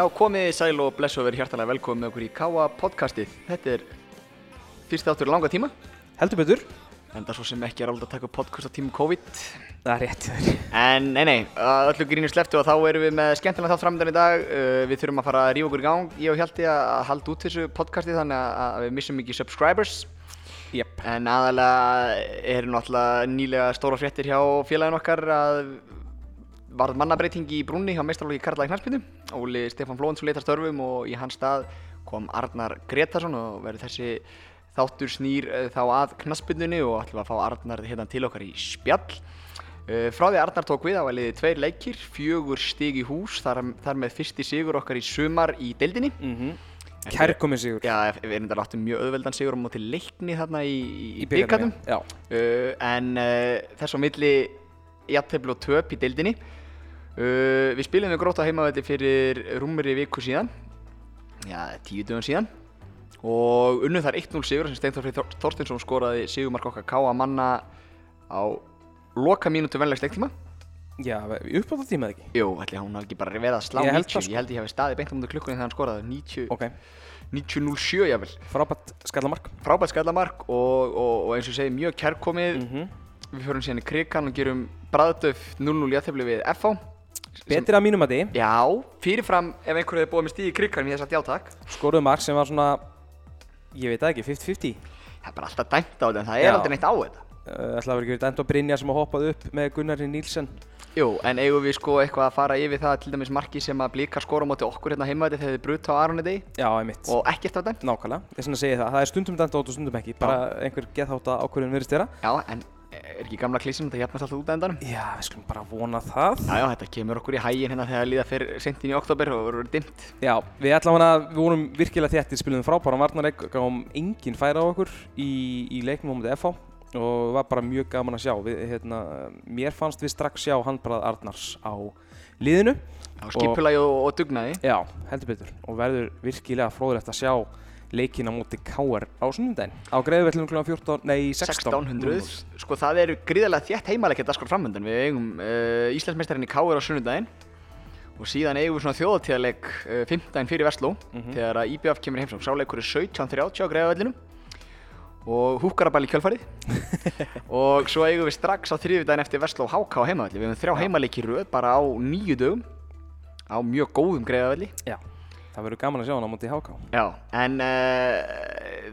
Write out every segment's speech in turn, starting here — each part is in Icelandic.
Já, komið sæl og bless og verið hjartalega velkomið með okkur í Káa podcastið. Þetta er fyrst áttur langa tíma, Heldur betur en það er svo sem ekki er alveg að taka podcast á tímum COVID. Það er rétt. En nei, nei, að öllu grínu sleftu og þá erum við með skemmtilega þátt framöndan í dag. Uh, við þurfum að fara að rífa okkur í gang, ég og Hjalti, að halda út þessu podcastið þannig að- að við missum ekki subscribers. Jep. En aðalega eru náttúrulega nýlega stóra fréttir hjá félagin okkar að varð mannabreiting í brúnni hjá meistarlóki Karla í Knarspindu. Óli Stefán Flónsson leitar störfum og í hans stað kom Arnar Gretarsson og verður þessi þáttur snýr eh, þá að Knarspindunni og ætlum að fá Arnar hérna til okkar í spjall. Uh, frá því Arnar tók við á að liði tveir leikir, fjögur stig í hús, þar, þar með fyrsti sigur okkar í sumar í deildinni. Mm Kærkomin sigur Já, við erum þetta láttum mjög auðveldan sigur á móti leikni þarna í, í, Já, uh, en uh, þess á milli jafntefli og töp í deildinni uh, Við spilum við gróta heimavætti fyrir rúmri viku síðan. Já, tíu dögum síðan. Og unnum þar 1-0 sigur sem Steintor Freyr Þor- Þorsteinsson skoraði sigumark okkar káa manna á loka mínútu venlegs leiktíma. Já uppátt á tímað ekki? Jú, ætli hún hafi ekki bara verið að slá Ég held 90 það, sko. Ég held ég hafi staðið beint á mútið klukkunni þegar hann skoraði. 90 Ok, 90-07 jável frábært skallamark. Frábært skallamark og, og, og eins og segi mjög kærkomið. Mm Við förum síðan í krigan og gerum bræðdöf 0-0 jættefli við FH Betur að mínum að því Já, fyrirfram ef einhverju hefði búið með stíð í krigan við þess að játak Skoruðu mark sem var svona Ég veit það ekki, 50-50 Það er bara alltaf dæmt á þetta en það er Já. aldrei neitt á þetta. Uh, ætlaði að vera ekki verið dæmt á Brynja sem að hoppaði upp með Gunnari Nílsen Jú, en eigum við sko eitthvað að fara yfir það til dæmis marki sem að blíkar skora á móti okkur hérna heimaði þegar þið bruta á Aroni degi Já, einmitt. Og ekkert á dæmt? Nákvæmlega, ég svona að segja það. Það er stundum dæmt át og stundum ekki Bara einhver ákvörðin verðist vera. Já, en er ekki gamla klísin þetta hjálpast alltaf út af endanum. Já, við skulum bara vona það. Já, já, þetta kemur okkur í hægin hérna þegar líða fyrir sentin í oktober og verður dimmt. Já, við ætlum hana, við vorum virkilega þéttir, spilum frábæra varnarleik, gáum engin færa á okkur í, í leiknum á mútið FH og var bara mjög gaman að sjá. Við, hérna, mér fannst við strax sjá handbrað Arnars á liðinu. Já, skipulagi og, og dugnaði. Já, heldur betur. Og verður virkilega fróðilegt að sjá leikin á móti KR á sunnundaginn. Á greiðvellum kl. 14, nei 16. 1600 Sko það eru gríðarlega þétt heimalega að skor framöndan Við eigum uh, Íslandsmeistarinn í Káir á sunnudaginn og síðan eigum við svona þjóðatíðarleik uh, 15 fyrir Vestló þegar að IBF kemur í heimsókn. Sáleikur er 17.30 á greiðavellinum og húkarabæl í kjölfarið. Og svo eigum við strax á þriðjudaginn eftir Vestló HK á heimavelli. Við hefum þrjá heimaleiki í röð bara á nýju dögum á mjög góðum greiðavelli Já, það verður gaman að sjá hann á móti HK. Já, en uh,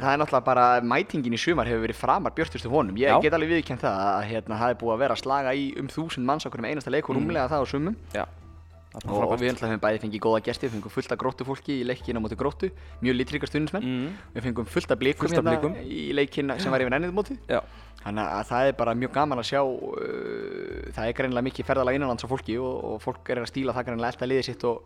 það er náttúrulega bara mætingin í sumar hefur verið framar björtustu vonum. Ég Já. get alveg viðkjönd það að hérna, það er búið að vera að slaga í um þúsund manns okkur með einasta leik og rúmlega það á sumum. Já, það er bara Og, og frábært. við náttúrulega hefum bæði fengið góða gesti, við fengum fullt af gróttu fólki í leikina á móti gróttu, mjög litrika stundismenn. Mm, Við fengum fullt af blikum hérna blikum. í leikina sem var yfir ennið mótið. já, Þannig að það er bara mjög gaman að sjá, uh, það er greinilega mikið ferðalag innanlands á fólki og, og fólk er að stíla það greinilega alltaf liðið sitt og,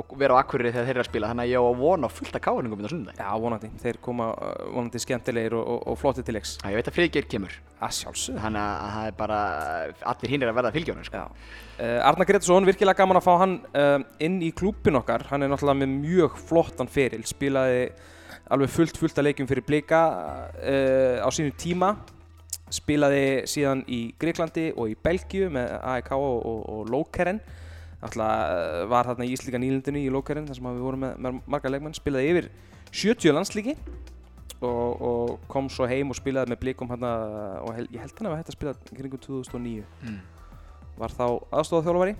og vera á akkurri þegar þeir eru að spila. Þannig að ég á að vona fullt af káringum þetta sunnudaginn. já, vonandi. Þeir koma uh, vonandi skemmtilegir og, og, og flotti til leiks. Já, ég veit að Friðgeir kemur. Að sjálfsögðu. Þannig að það er bara, allir hinn er að verða fylgjónu, sko. Uh, Arnar Gretarsson, virkilega gaman að fá hann uh, inn í klúbbin okkar. Hann er náttúrulega með mjög flottan feril. Spilaði alveg fullt fullt að leikjum fyrir Blika uh, á sínu tíma. Spilaði síðan í Greiklandi og í Belgíu með AEK og, og, og Náttúrulega uh, var þarna í Íslíka nýlindinu í Lokeren þar sem við vorum með, með marga leikmenn. Spilaði yfir 70 landslíki. Og, og kom svo heim og spilaði með blikum hann og hel, ég held hann að hægt að spila kringu 2009 Mm. var þá aðstofað þjálfari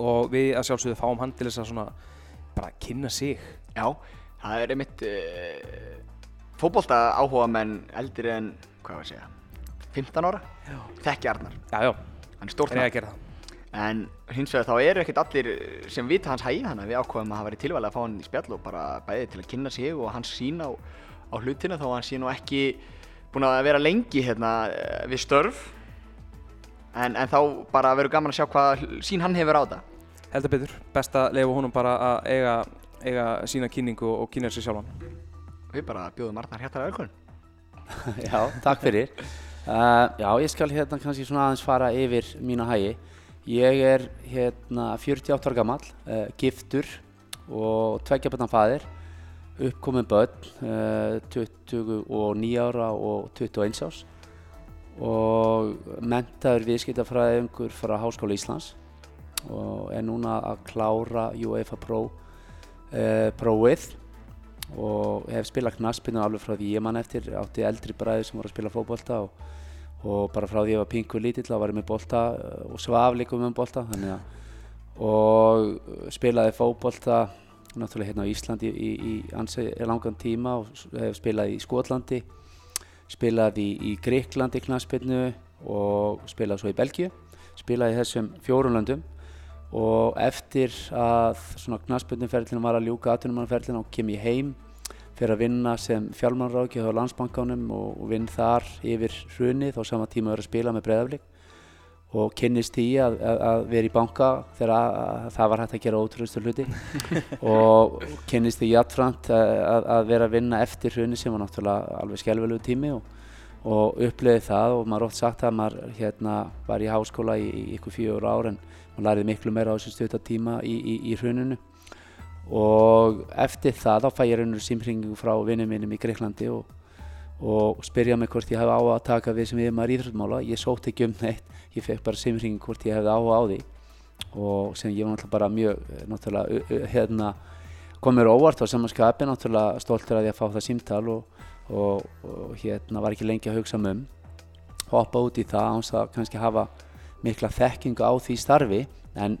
og við að sjálfsögðu fáum hann til þess að svona bara kynna sig Já, það er einmitt uh, fótbolta áhuga menn eldri en, hvað var að segja, 15 ára, Já. þekki Arnar, Já, já, hann er stórt er að það En hins vegar þá eru ekkert allir sem vita hans hægi, þannig að við ákveðum að hafa verið tilvælega að fá hann í spjall og bara bæði til að kynna sig og hans sín á, á hlutina þó að hann sé nú ekki búinn að vera lengi hérna eh, við störf en, en þá bara verður gaman að sjá hvað sín hann hefur á þetta. Heldur betur, best að leifa honum bara að eiga, eiga sína kynningu og kynna sig sjálfan Við bara bjóðum Arnar hjartalega velkvæm. Já, takk fyrir. Uh, já, ég skal hérna kannski svona aðeins fara yfir mína hægi. Ég er hérna 48 ára gammal, uh, giftur og tveggjaböndan faðir, uppkomin börn, uh, 29 ára og 21 árs og mentaður viðskiptafræðingur frá Háskóla Íslands og er núna að klára UEFA Pro uh, prófið og hef spilað knaspinu alveg frá því ég mann eftir átti eldri bræði sem voru að spila fókbólta og, og bara frá því ég var pingu lítill þá var ég með bólta og svaf líka um bólta að og spilaði fókbólta náttúrulega hérna á Íslandi í, í, ansi langan tíma og hef spilað í Skotlandi spilaði í, Greiklandi knaspinu og spilaði svo í Belgíu spilaði í þessum fjórunlöndum og eftir að svona knaspundumferðlinu var að ljúka aðtunumannferðlinu og kem ég heim fyrir að vinna sem fjármannrákja á landsbankanum og, og vinn þar yfir hrunið og sama tíma verið að spila með breðaflik og kynnist því að, að, að vera í banka þegar að, að það var hægt að gera ótrúðustu hluti. Og kynnist því jættframt að vera að vinna eftir hrunið sem var náttúrulega alveg skjálfilegu tími og, og upplöði það. Og maður ótt sagt að maður hérna, var í háskóla í, ykkur fjögur ár en maður læriði miklu meira á þessu stjórnatíma í, í, í hruninu og eftir það þá fæ ég raunir símringu frá vinnum minnum í Greiklandi og, og spyrja mig hvort ég hef á að taka við sem ég maður íþróttmála ég sótt ekki um neitt, ég fekk bara símringu hvort ég hefði á á því. Og sem ég var náttúrulega bara mjög náttúrulega hérna kom mér óvart á samanskapi náttúrulega stoltur að ég að fá það símtal og, og, og hérna var ekki lengi að hugsa um. Hoppa út í það áns að kannski hafa mikla þekkingu á því starfi. En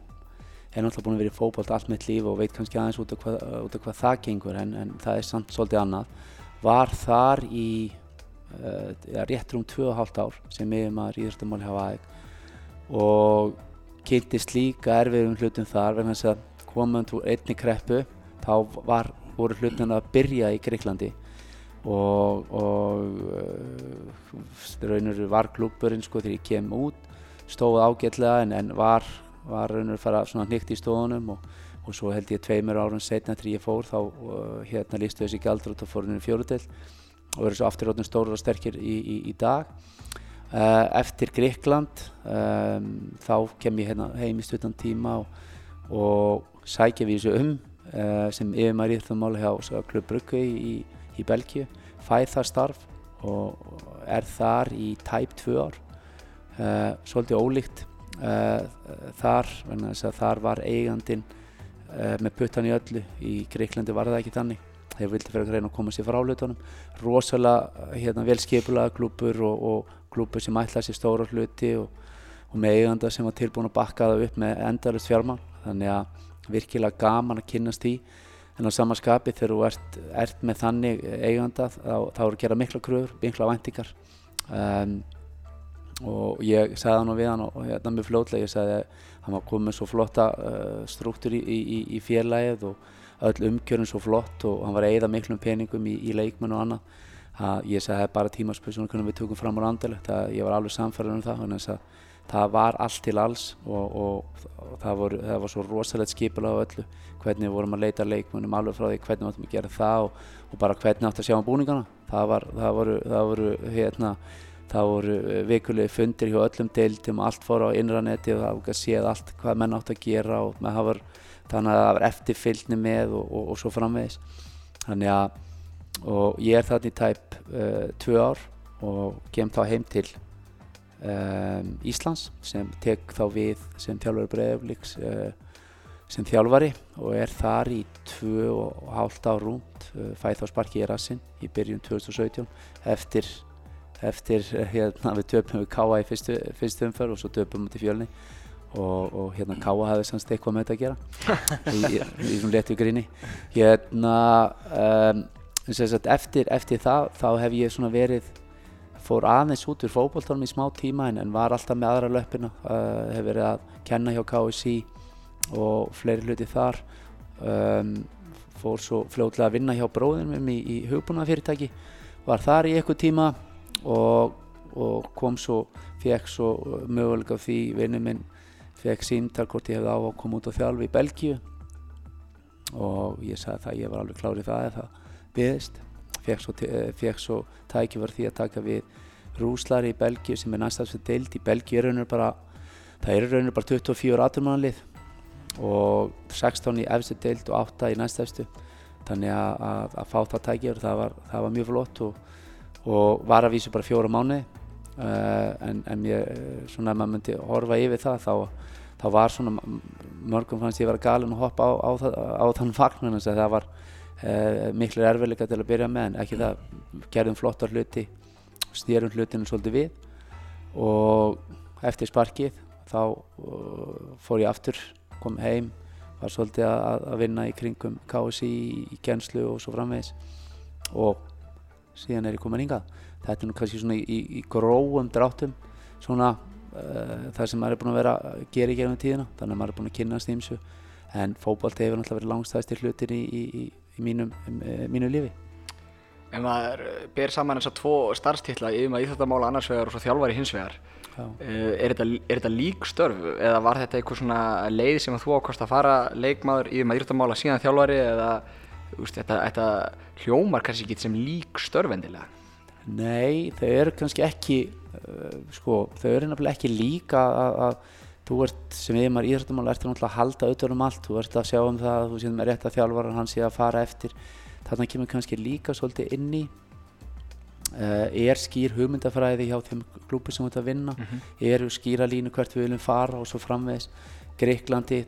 hef náttúrulega búin að vera í fókbalt allt mitt líf og veit kannski aðeins út af hvað, út af hvað það gengur en, en það er samt svolítið annað. Var þar í uh, rétt rúm 2,5 ár sem ég maður Íðurstamáli hafa aðeins og kynntist líka erfiðum hlutum þar vegna þess að komand úr einni kreppu þá var, voru hlutin að byrja í Greiklandi og, og uh, raunur var klúpurinn sko þegar ég kem út stóð ágætlega en, en var var raun og fara svona hnygt í stofunum og, og svo held ég tveimur árum setna þegar ég fór þá uh, hérna lístu þessi gældur út á fóruninu fjórudel og verður svo afturróttum stóru og sterkir í, í, í dag. Uh, eftir Gríkland um, þá kem ég hérna heim í stuttan tíma og, og sækja við þessu um uh, sem yfirmæri í það máli hjá Klubb Brugge í, í Belgíu. Fæð þar starf og er þar í tæp tvö ár. Uh, svolítið ólíkt Uh, þar, þar var eigandin uh, með puttan í öllu. Í Greiklandi var það ekki þannig. Þeir vildi fyrir að reyna að koma sér frá hlutunum. Rosalega hérna, vel skipulaða klúpur og, og klúpur sem ætlaði sér stóra hluti og, og með eiganda sem var tilbúin að bakka það upp með endalust fjármann þannig að virkilega gaman að kynast því. En á samanskapi þegar þú ert, ert með þannig eiganda þá, þá eru að gera mikla kröfur, mikla væntingar. Um, og ég sagði hann við hann og hérna mjög fljótlega ég sagði að hann var komið með svo flotta uh, struktúr í, í, í félagið og öll umkjörun svo flott og hann var að eigða miklum peningum í, í leikmenn og annað. Að ég sagði að það er bara tímaspössun hvernig við tökum fram á randilegt að ég var alveg samfærður um það þannig að það var allt til alls og, og, og það, vor, það var svo rosalegt skipulega á öllu hvernig við vorum að leita leikmennum alveg frá því hvernig við áttum að gera það og, og bara hvernig átt að sjá um búningana. Það, var, það voru, það voru hérna Það voru eh, vikulegi fundir hjá öllum deildum og allt fór á innranetti og það séð allt hvað menn átt að gera og var, þannig að það var eftirfylgni með og, og, og svo framvegis. Þannig að ég er þarna í tæp uh, tvö ár og kem þá heim til um, Íslands sem tek þá við sem þjálfari Breiðaflíks uh, sem þjálfari og er þar í tvö og hálft ár rúmt, uh, fæð þá sparki í rassinn í byrjun 2017 eftir eftir hérna við töpum við Káa í fyrstu, fyrstu umför og svo töpum við til fjölni. Og, og hérna Káa hafði semst eitthvað með þetta að gera. Í, í, í svona letu gríni. Hérna um, sagt, eftir, eftir það þá hef ég svona verið fór aðeins út úr fókbóltanum í smá tíma en, var alltaf með aðra löppina. Uh, hef verið að kenna hjá KSC og fleiri hluti þar. Um, fór svo fljóðlega að vinna hjá bróðinum í, í hugbúnafyrirtæki var þar í eitthvað tíma og, og kom svo, fekk svo möguleika því vinnu minn fekk síntal hvort ég hefði á að koma út á þjálfi í Belgíu. Og ég sagði það, ég var alveg klárið það eða það byggðist fekk svo, fekk svo tækifar því að taka við Rúslari í Belgíu sem er næstafsveit deild. Í Belgíu er bara það er raunir bara 24 aturmannanlið og 16 í efstu deild og 8 í næstafstu þannig að, að, að fá það tækifar það var, það var mjög flott og og var að vísu bara fjóra mánu uh, en, en ég, svona ef maður myndi horfa yfir það þá, þá var svona mörgum fannst ég vera galin að hoppa á, á, það- á þann vagn þannig að það var uh, miklu erfiðleika til að byrja með en ekki það gerðum flottar hluti stýrum hlutinu svolítið við og eftir sparkið þá uh, fór ég aftur kom heim var svolítið að, að vinna í kringum KSI í, genslu og svo framvegis og síðan er ég komin hingað. Þetta er nú kannski svona í, í, í gróum dráttum svona uh, það sem maður er búin að vera að gera í gegnum tíðina þannig að maður er búin að kynast ímsu en fótbolti hefur náttúrulega verið langstæðstir hlutir í, í, í, í mínum, um, mínu lífi. Ef maður eh, ber saman þessar tvo starfstitla yfir maður íþjóttamála annars vegar og svo þjálfari hins vegar. Já. Uh, er, þetta, er þetta lík störf eða var þetta eitthvað svona leið sem þú ákvæmst að fara leikmaður í maður íþjóttamála síðan þjálfari eða veist, þetta, þetta hljómar kannski ekki sem lík störf endilega. Nei, þau eru kannski ekki uh, sko, þau eru nefnilega ekki líka að, að þú ert sem yfirmar íþróttamál ert að halda auðvitað um allt. Þú ert að sjá um það að þú séð með rétt að þjálfara hann sé að fara eftir. Þarna kemur kannski líka svolítið inn í uh, er skýr hugmyndafræði hjá þeim klúpi sem þú ert að vinna? Eru skýra línu hvert við viljum fara og svo framvegis? Greiklandi,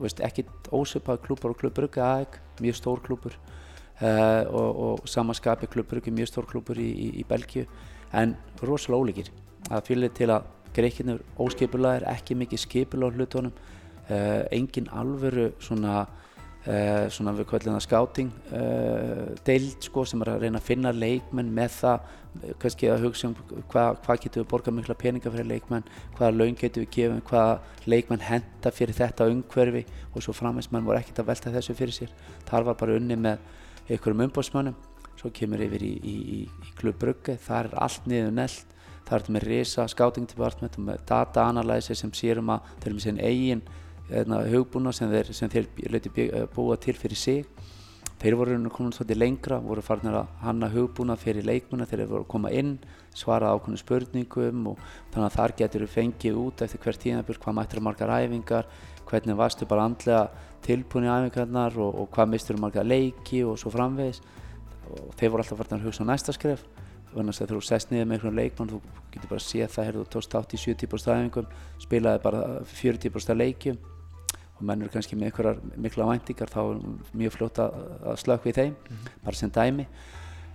ekki ósöpað klúpar og klubur AEK, mjög stór klúpur uh, og, og samanskapi klubur mjög stór klúpur í, í, í Belgíu. En rosalega ólíkir. Það fyrir til að Greikinur óskipulega er ekki mikið skipulega á hlutunum. Uh, engin alvöru svona uh, svona við kvöldum það scouting uh, deild sko sem er að reyna að finna leikmenn með það. Eh, kannski að hugsa um hvað hva getur við borgað mikla peninga fyrir leikmenn hvaða laun getur við gefið, hvaða leikmenn henda fyrir þetta umhverfi og svo framhengsmenn voru ekkert að velta þessu fyrir sér. Þar var bara unni með einhverjum umbóðsmönnum svo kemur yfir í, í, í, í klubbrugge, þar er allt niður nelt þar ertu með risa scouting department og með data analysis sem sérum að þeir eru með sinn eigin hugbúna sem þeir, sem þeir leiti búa til fyrir sig. Þeir voru komin svolítið lengra voru farnir að hanna hugbúna fyrir leikmuna þeir voru að koma inn svara ákveðnum spurningum og þannig að þar getur við fengið út eftir hvert tíðanbjörn hvað mættir margar æfingar hvernig varstu bara andlega tilbúin í æfingarnar og, og hvað mistur margar leiki og svo framvegis. Og þeir voru alltaf farnir að hugsa á næsta skref. Þannig að þú sest niður með einhvern leikmann þú getur bara að sé það, heyrðu, þú tókst átt í 70% æfingum spilaði bara 40% leikjum og menn eru kannski með einhverjar mikla væntingar þá er mjög fljótt að, slökka í þeim bara sem dæmi.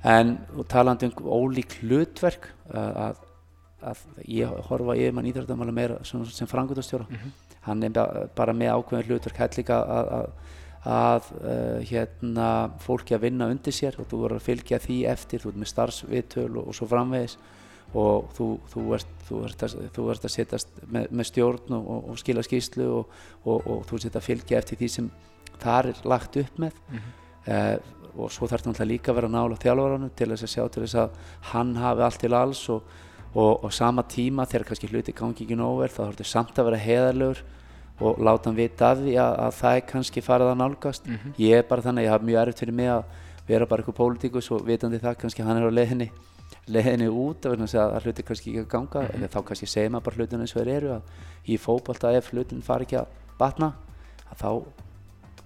En talandi um ólík hlutverk að, að, ég horfa yfir mann íþrættamála meira sem, sem frangutastjóra hann er ba- bara með ákveðin hlutverk hætt líka að, að, að uh, hérna fólki að vinna undir sér og þú verður að fylgja því eftir þú ert með starfsvitöl og, og svo framvegis og þú, þú, ert, þú, ert að, þú ert að setjast með, með stjórn og, og, og skila skýslu og, og, og þú ert að fylgja eftir því sem þar er lagt upp með. Uh, og svo þarf náttúrulega líka að vera nála þjálfaranum til þess að sjá til þess að hann hafi allt til alls og, og, og sama tíma þegar kannski hluti gangi ekki nógu vel þá þarf þetta samt að vera heiðarlegur og láta hann vita af því að, að það er kannski farið að nálgast. Ég er bara þannig að ég hafa mjög erfitt fyrir mig að vera bara eitthvað pólitíkus og vitandi það kannski hann er á leiðinni leiðinni út af þess að, hluti kannski ekki að ganga mm þá kannski segir maður bara hlutinu eins og þeir eru að í fótbolta ef hlutin fari ekki að batna að þá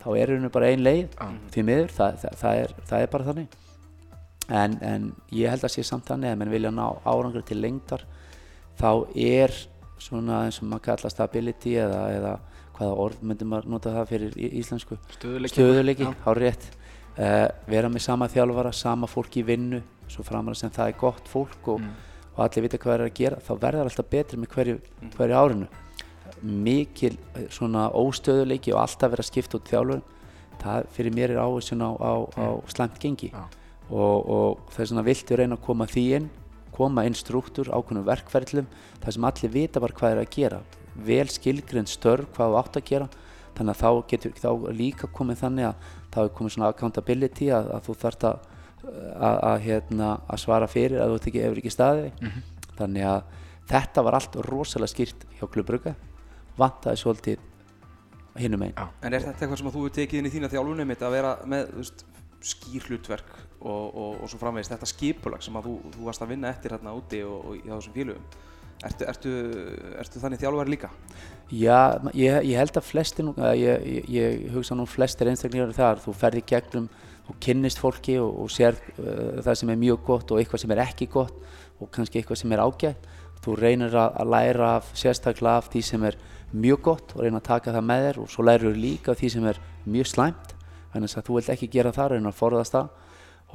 þá er henni bara ein leið því miður, það, það, það, er, það er bara þannig. En, en ég held að sé samt þannig að menn vilja ná árangur til lengdar þá er svona eins og maður kalla stability eða, eða hvaða orð myndum maður nota það fyrir íslensku? Stöðuleiki, Já. hár rétt. Uh, vera með sama þjálfara, sama fólk í vinnu svo framar sem það er gott fólk og, og allir vita hvað það er að gera þá verður alltaf betri með hverju, hverju árinu. Mikil eh, svona óstöðuleiki og alltaf vera skipt út þjálfur það fyrir mér er áhersin á, á, á slæmt gengi. Já. og, og þess vegna viltu reyna að koma því inn koma inn struktúr, ákveðnum verkferðlum þar sem allir vita bara hvað er að gera. Vel skilgrind störf hvað þú átt að gera. Þannig að þá getur þá er líka komið þannig að þá er komið svona accountability að, að þú þarft að, að, að, hérna, að svara fyrir að þú ert ekki, hefur ekki staði þannig að þetta var allt rosalega skýrt hjá klubbrugga vantaði svolítið hinum einn En er þetta eitthvað sem að þú hefur tekið inn í þína þjálfunum að vera með veist, skýr hlutverk og, og, og svo framvegist þetta skipulag sem að þú, þú varst að vinna eftir hérna úti og, og í þessum félögum? Ertu, ertu, ertu þannig þjálfari líka? Já, ég, ég held að flestir, að ég, ég, ég hugsa nú flestir einstaklingar þar, þú ferði gegnum, þú kynnist fólki og, og sér uh, það sem er mjög gott og eitthvað sem er ekki gott og kannski eitthvað sem er ágætt. þú reynir að, að læra af, sérstaklega af því sem er mjög gott og reyna að taka það með þér og svo lærir þú líka af því sem er mjög slæmt. Þannig að þú vilt ekki gera það, reyna að forðast það.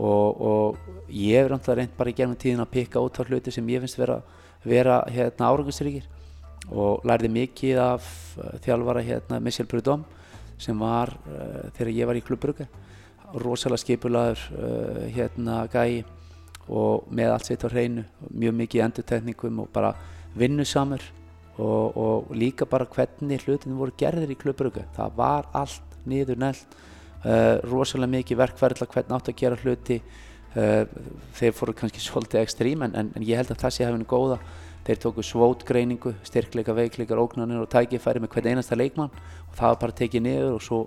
Og, og ég náttúrulega reynd bara í gerðum tíðin að pikka út á hluti sem ég finnst vera, vera hérna árangursríkir. Og lærði mikið af uh, þjálfara hérna Michel Prudhomme sem var uh, þegar ég var í klubbrugge rosalega skipulaður uh, hérna gæi og með allt sitt á hreinu mjög mikið endurtekningum og bara vinnusamur og, og líka bara hvernig hlutinu voru gerðir í klubbrugge. Það var allt niður nelt uh, rosalega mikið verkverðla hvernig átt að gera hluti. Uh, þeir fóru kannski svolítið ekstrím en, en ég held að það sé hefðinu góða þeir tóku svótgreiningu, styrkleika, veikleikar, ógnanir og tækifæri með hvern einasta leikmann. Og það var bara tekið niður og svo,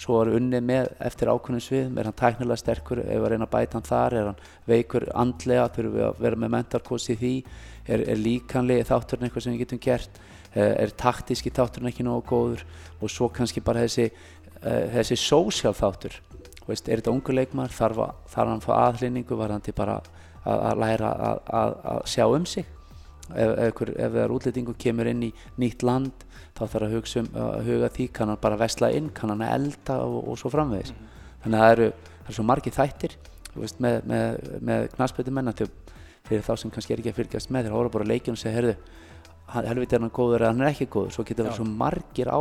svo var unnið með eftir ákveðnum sviðum, er hann tæknilega sterkur, ef við reyna að bæta hann þar, er hann veikur andlega, þurfum við að vera með mentarkóts í því, er, er líkanlegi þátturinn eitthvað sem við getum gert, er taktíski þátturinn ekki nógu góður? Og svo kannski bara þessi, þessi sósjál þáttur, veist, er þetta ungu leikmar, þarf, þarf hann að fá aðlýningu, var hann til bara að, að læra að, að, að sjá um sig ef, ef, ef það er útlýtingu kemur inn í nýtt land þá þarf að, hugsa um, að huga því kann hann bara vesla inn, kann hann elda og, og svo framvegis. Mm -hmm. þannig að það eru, það eru svo margið þættir veist, með, með, með knastbyrtumenn fyrir þá sem kannski er ekki að fylgjast með þeir hóra bara leikinu og segja herðu helviti er hann góður eða hann er ekki góður. Svo getur það svo margir á,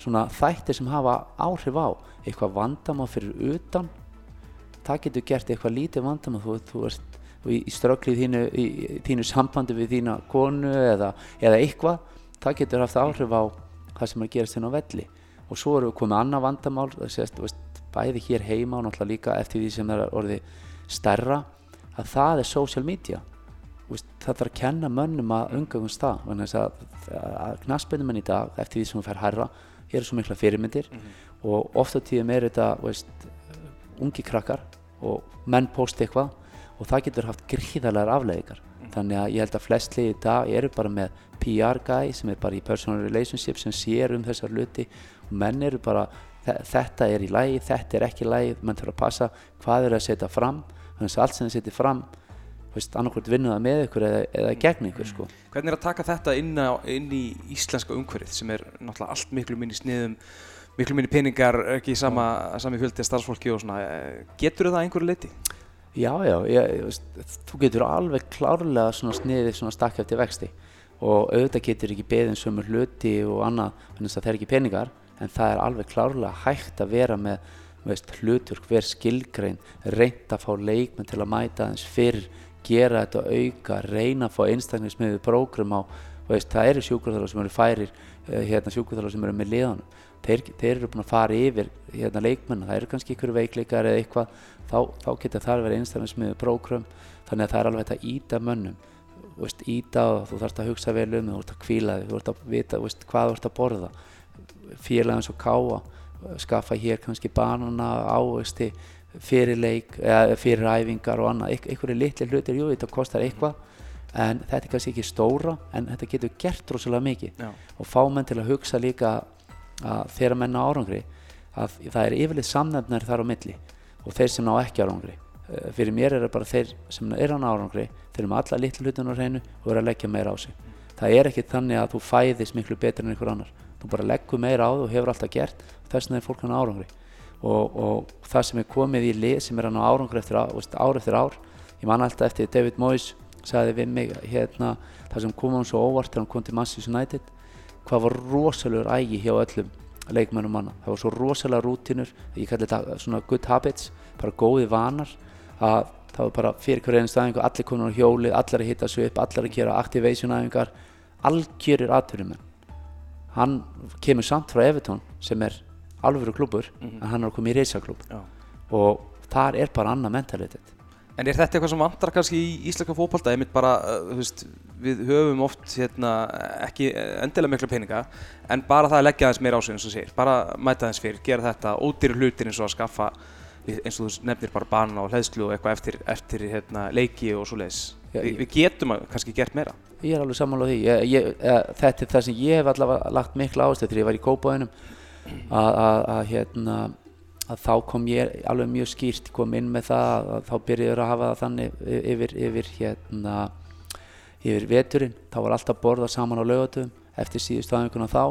svona, þættir sem hafa áhrif á eitthvað vandamá fyrir utan. Það getur gert eitthvað lítið vandamá þú, þú ert í, í strökklið þínu, þínu sambandi við þína konu eða, eða eitthvað, það getur haft áhrif á það sem er að gerast hérna á velli og svo eru við komið annað vandamál það sést, veist, bæði hér heima og náttúrulega líka eftir því sem er orðið stærra að það er social media veist, það þarf að kenna mönnum að umgangast það að, að knaspinnumenn í dag eftir því sem við fær herra hér er svo mikla fyrirmyndir mm -hmm. og ofta tíðum er þetta veist, ungi krakkar og menn post eitthvað og það getur haft gríðarlegar afleggingar mm. þannig að ég held að flest liði í dag eru bara með PR guy sem er bara í personal relationship sem sér um þessar luti og menn eru bara þetta er í lægi, þetta er ekki í lægi mann þurfa að passa hvað eru að setja fram þannig að allt sem þið setja fram annarkvæmt vinnuða með ykkur eða, eða gegn ykkur sko. Hvernig er að taka þetta inn, á, inn í íslenska umhverfið sem er náttúrulega allt miklu minni sniðum miklu minni peningar, ekki sama, sami fjöldi starfsfólki og svona, getur það einhverju leiti? Já, já, ég, þú getur alveg klárlega svona sniðið svona stakk eftir vexti. Og auðvitað getur ekki beðin sömur hluti og annað þannig að það er ekki peningar en það er alveg klárlega hægt að vera með veist, hlutur, hver skilgrein reynda að fá leikmenn til að mæta aðeins fyrir, gera þetta auka reyna að fá einstaklingsmiðið prógrum á, veist, það eru sjúkurþálar sem eru færir eh, hérna sjúkurþálar sem eru með liðanum þeir, þeir eru búin að fara yfir hérna, leikmenn, það eru kannski ykkur veikleikar eða eitthvað, þá, þá getur það verið einstaklega prógrum, þannig að það er alveg þetta íta mönnum, veist, íta og þú þarfst að hugsa vel um, þú þarfst að kvíla þig, þú þarfst að vita veist, hvað þú þarfst að borða, félagin svo káa, skaffa hér kannski banana, ávexti, fyrir leik, eða fyrir æfingar og annað, einhverju litli hlutir, jú þetta kostar eitthvað, en þetta er kannski ekki stóra, en þetta getur gert rosalega mikið. Já. og fá menn til að hugsa líka að þeirra menna árangri að það er yfirleitt samnefnar þar á milli og þeir sem ná ekki árangri. Eh, fyrir mér er það bara þeir sem er á árangri þeir eru með alla litlu hlutun á hreinu og eru að leggja meira á sig. Það er ekki þannig að þú fæðist miklu betur en einhver annar. Þú bara leggur meira á það og hefur alltaf gert þess vegna er fólk hann árangri. Og, og það sem er komið í lið sem er hann á árangri eftir ár, ár eftir ár ég man alltaf eftir David Moyes sagði við mig hérna það sem kom hann svo óvart þegar hann kom til Manchester United hvað var rosalegur ægi hjá öllum leikmennum manna. Það var svo rosalega rútinur, ég kalli þetta svona good habits, bara góði vanar að það var bara fyrir hverju einu staðingu, allir konar á hjólið, allir að hitta svo upp, allir að gera activation æfingar, algjörir aðturum. Hann kemur samt frá Evertón sem er alvöru klubur, mm -hmm. en hann er að koma í reysaklub og þar er bara annað mentalitet. En er þetta eitthvað sem vantar kannski í íslaka fókbalta? Ég mynd bara, uh, þú veist, við höfum oft hérna, ekki endilega miklu peninga en bara það að leggja aðeins meira á sig eins og sér bara mæta aðeins fyrir, gera þetta ódýri hlutir eins og að skaffa eins og þú nefnir bara bana og hlæðslu og eitthvað eftir, eftir hérna, leiki og svo leiðis Vi, við getum að kannski gert meira. Ég er alveg sammála á því. Ég, ég, þetta er það sem ég hef allavega lagt miklu ástæð þegar ég var í Kópavænum að hérna að þá kom ég alveg mjög skýrt kom inn með það að þá byrjuður að hafa það þannig yfir, yfir hérna yfir veturinn, þá var alltaf borða saman á laugatöfum eftir síðustu aðeinguna þá.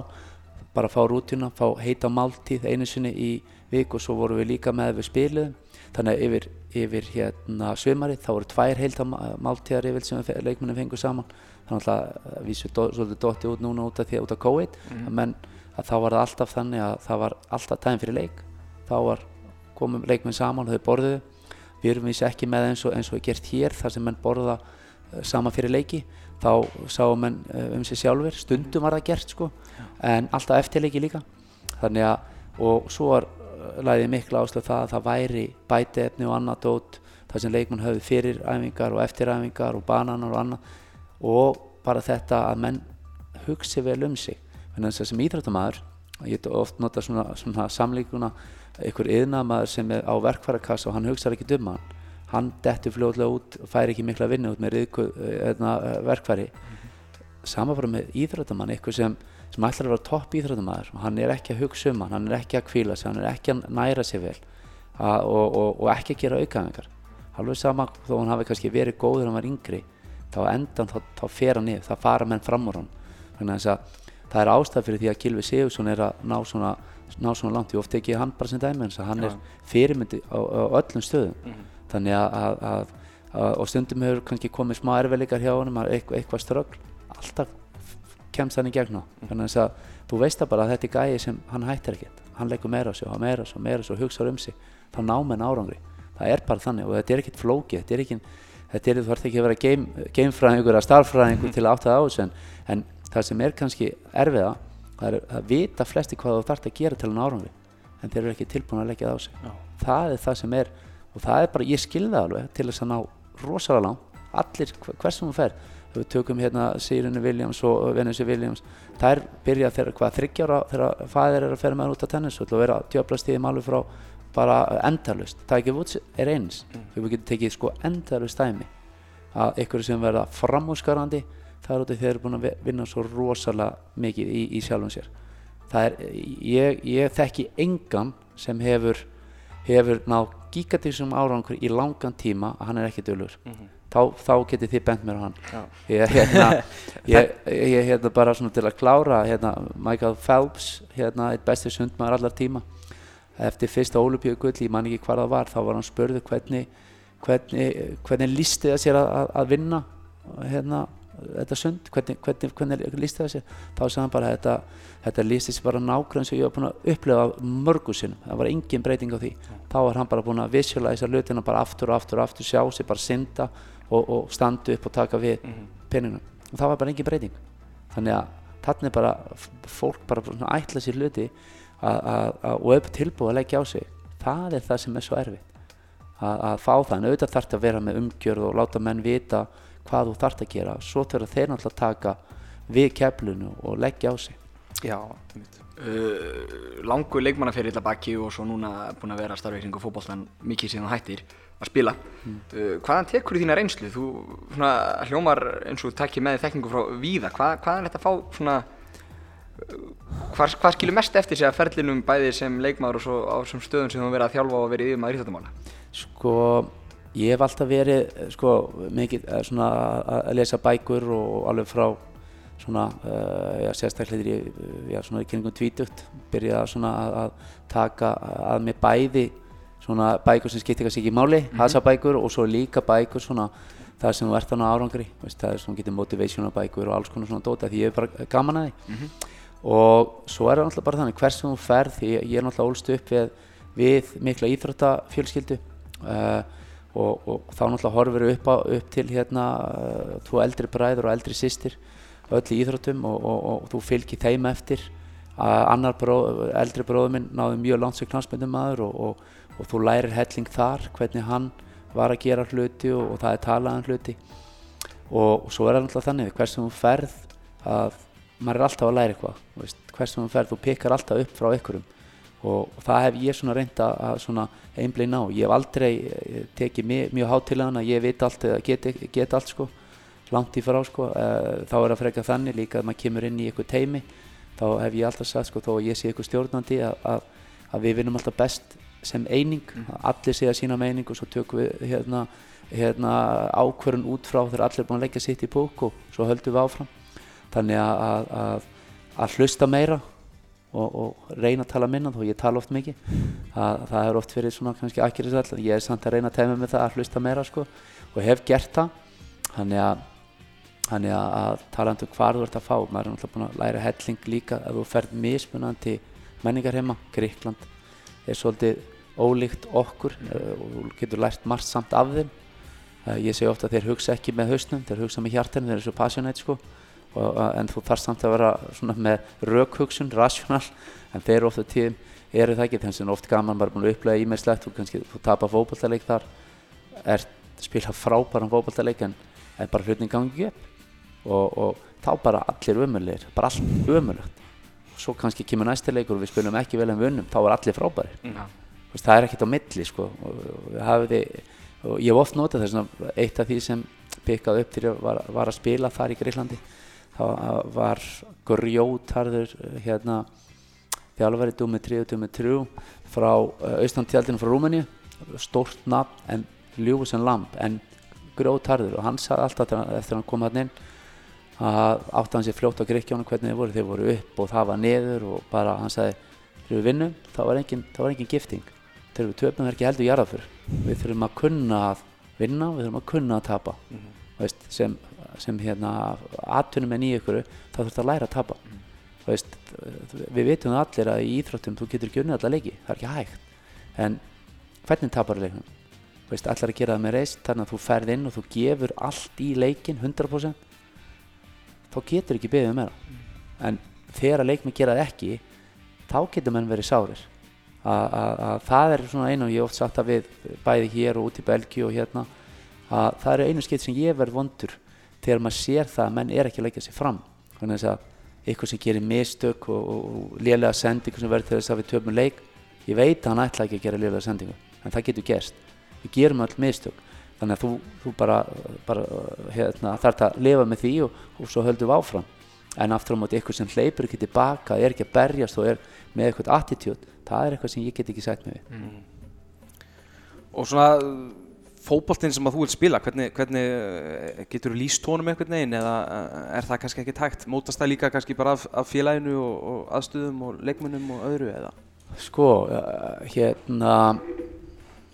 Bara fá rútuna, fá heita máltíð einu sinni í vik og svo vorum við líka með við spiluðum. Þannig að yfir, yfir hérna sömarið þá voru tvær heilta máltíðar yfir sem leikmennin fengur saman. Þannig að við svolítið dotti út núna út af því út af COVID. Mhm. menn að þá var það alltaf þannig að það var alltaf tæðin fyrir leik þá var komum leikmenn saman og þau borðuðu. Við erum vissi ekki með eins og, eins og er gert hér þar sem menn borða uh, saman fyrir leiki. Þá sáum menn uh, um sig sjálfur stundum var það gert sko en alltaf eftir leiki líka. Þannig að og svo var uh, lagðið mikla áslöf það að það væri bætiefni og annað dót þar sem leikmenn höfðu fyrir æfingar og eftir æfingar og bananar og annað. Og bara þetta að menn hugsi vel um sig. Þannig að sem íþrættamæður ég get oft nota svona, svona samlíkuna einhver yðnamaður sem er á verkfærakassa og hann hugsaði ekki um hann. Hann dettur fljóðlega út og fær ekki mikla vinnu út með riðku, eðna, verkfæri. Sama bara með íþrættamann eitthvað sem, sem ætlar að vera topp íþrættamæður og hann er ekki að hugsa um hann hann er ekki að kvíla sig, hann er ekki að næra sig vel. Að, og, og, og ekki að gera aukaðingar alveg sama þó hann hafi kannski verið góður hann var yngri þá endan þá, þá fer hann niður, það fara menn fram úr hann þannig að það er ástæð fyrir því að Gilvi Sigursson er að ná svona, ná svona langt, ég ofta ekki hann bara sem dæmi hans að hann Já. er fyrirmyndi á, á öllum stöðum. Mhm. þannig að, að, að, að og stundum hefur kannski komið smá erfiðleikar hjá að eitthvað, eitthvað ströggl alltaf kemst hann í gegn á. Þannig að þú veist það bara að þetta er gæi sem hann hættir ekkert. Hann leggur meira á sig og meira á sig og meira á sig og hugsaður um sig. Þá ná menn árangri. Það er bara þannig og þetta er ekkert flókið þetta er ekki, þetta er, þú ert ekki að vera game, gamefræðingur eða starffræðingur til að átta það á þessu en, en það sem er kannski erfiða það er að vita flesti hvað þú þarft að gera til að ná árangri en þeir eru ekki tilbúin að leggja það á sig. Já. það er það sem er og það er bara, ég skilði það alveg til þess að ná rosalega langt. Allir, hver- hvers sem hún fer við tökum hérna Sýrunu Williams og Venusi Williams þær byrja þegar hvað þryggjára þegar fæðir er að ferja með hann út á tennisvöld og vera að djöfla stíðum alveg frá bara endalust, Tiger Woods er eins. Við getum tekið sko endalust dæmi. Að ykkur sem verða framúskarandi það er út af því þeir eru búin að vi- vinna svo rosalega mikið í, í sjálfum sér. Það er, ég, ég þekki engan sem hefur hefur náð gigatísum árangur í langan tíma að hann er ekki dölur þá, þá getið þið bent mér á hann. Já. ég, hérna, ég, ég hérna bara svona til að klára hérna, Michael Phelps hérna, eitt besti sundmaður allar tíma. Eftir fyrsta ólupíugull, ég man ekki hvað það var þá var hann spurðu hvernig hvernig, hvernig lísti það sér að, að- að vinna hérna, þetta sund hvernig, hvernig, hvernig lísti það sér þá sagði hann bara þetta, þetta lísti sér bara nákvæmlega eins og ég var búin að upplefa mörgu sinnum. Það var engin breyting á því. Þá var hann bara búin að visualisa hlutina bara aftur og aftur og aftur sjá sig bara synda og, og standa upp og taka við mm peningunum og það var bara engin breyting. Þannig að þarna er bara fólk bara ætla sér hluti og er tilbúið að leggja á sig. Það er það sem er svo erfitt. Að, að fá það, en auðvitað þarf að vera með umgjörð og láta menn vita hvað þú þarft að gera svo þurfa þeir náttúrulega að taka við keflunu og leggja á sig Já, einmitt. uh, langur leikmannaferill að baki og svo núna búin að vera að starfa í kringu fótboltan mikið síðan hættir að spila uh, hvaðan tekur þína reynslu? Þú svona, hljómar eins og takkir með þekkingu frá víða Hvað, hvaðan þetta fá svona uh, hvað, hvað skilur mest eftir sig að ferlinum bæði sem leikmaður og svo á þessum stöðum sem þú verið að þjálfa og verið yfir maður íþjóttamála? sko ég hef alltaf verið eh, sko mikið eh, svona að lesa bækur og alveg frá svona uh, já, sérstaklega eh, já, svona í kringum tvítugt byrjaði að svona að, taka að mér bæði svona bækur sem skiptir kannski ekki máli mm hasabækur og svo líka bækur svona það sem ert þannig árangri veist, það er svona getur motivational bækur og alls konar svona dóta því ég er bara gaman að því. Og svo er það náttúrulega bara þannig hversum þú ferð því ég er náttúrulega ólst upp við, við mikla íþróttafjölskyldu uh, og, og þá náttúrulega horfir upp, á, upp til hérna uh, tvo eldri bræður og eldri systir öll í íþróttum og, og, og þú fylgir þeim eftir. Að annar bróð, eldri bróður minn náði mjög langt sem knastmyndum maður og, þú lærir helling þar hvernig hann var að gera hluti og, það er talaðan hluti. Og, svo er það náttúrulega þannig hversum þú ferð að maður er alltaf að læra eitthvað hversum þú ferð, þú pikkar alltaf upp frá einhverjum og, það hef ég svona reynd að, einblín á. Ég hef aldrei eh, tekið mjög, mjög hátilegan að ég veit allt eða get, get allt sko. Langt í frá sko. Uh, þá er að freka þannig líka að maður kemur inn í eitthvað teimi þá hef ég alltaf sagt sko þó að ég sé eitthvað stjórnandi að, að, að við vinnum alltaf best sem eining, að allir sé að sína meining og svo tökum við hérna hérna, ákvörun út frá þegar allir er búin að leggja sitt í búk og svo höldum við áfram. Þannig að, að, að, að hlusta meira og, og reyna að tala minna þó ég tala oft mikið. Að, það er oft fyrir svona kannski akkurisall ég er samt að reyna að tegja með það að hlusta meira sko, og hef gert það. Þannig að þannig að, að talandi um hvað þú ert að fá maður er náttúrulega búin að læra helling líka að þú ferð mismunandi menningar heima Gríkland er svolítið ólíkt okkur uh, og þú getur lært margt samt af þeim. Uh, ég segi ofta að þeir hugsa ekki með hausnum þeir hugsa með hjartinu, þeir eru svo passionate sko og, en þú þarf samt að vera svona með rökhugsun, rational en þeir ofta tíðum eru það ekki þannig að oft gaman er búin að upplega ímestlegt þú þú tapar fókbaltaleik þar er spila frábæran fókbaltaleik en, en bara hlutin gangi upp og, og þá bara allir ömulegir, bara allt ömulegt svo kannski kemur næsti leikur og við spilum ekki vel en við unnum, þá er allir frábæri. Veist, það er ekkert á milli sko. og, og, hafiði, og ég hef oft notað þess að eitt af því sem pikkað upp til ég var, var að spila þar í Greiklandi þá var grjótarður hérna þjálfari 3 og 3 frá uh, austantjaldinu frá Rúmeni stórt nafn en ljúfus en lamp en grjótarður. Og hann sagði alltaf eftir að hann kom hann inn að átti hann sér fljótt á Gríkjónu hvernig þeir voru, þeir voru upp og það var niður og bara hann sagði þegar við vinnum þá var engin, þá var engin gifting. Þegar við töfum það ekki heldur jarðafur við þurfum að kunna að vinna við þurfum að kunna að tapa. Mm -hmm. veist, sem, sem hérna atvinnum en í ykkur þá þurfum að læra að tapa. Mm. Veist, við veitum allir að í íþróttum þú getur ekki unnið alla leiki, það er ekki hægt. En hvernig tapar leiknum? Veist, allar að gera það með reist þannig að þú ferð inn og þú gefur allt í leikin 100% þá getur ekki beðið meira. Mm. en þegar að leikmi gera það ekki þá getur menn verið sárir. Að það er svona einu og ég oft sagt að við bæði hér og út í Belgíu og hérna að það eru einu skipt sem ég verð vondur þegar maður sér það að menn er ekki að leggja sig fram. Þannig að þess að ykkur sem gerir mistök og, og, og lélega sendingu sem verður til þess að við töfum leik ég veit að hann ætla ekki að gera lélega sendingu en það getur gerst. Við gerum öll mistök. Þannig að þú, þú bara, bara hérna, þarf að lifa með því og, og svo höldum við áfram. En aftur á móti eitthvað sem hleypur ekki tilbaka er ekki að berjast og er með eitthvað attitút það er eitthvað sem ég get ekki sætt með mm. Og svona fókbaltinn sem að þú vil spila hvernig, hvernig eh, getur þú líst tónum einhvern veginn eða eh, er það kannski ekki tækt? Mótast það líka kannski bara af, af félaginu og, og aðstöðum og leikmunum og öðru eða? Sko, hérna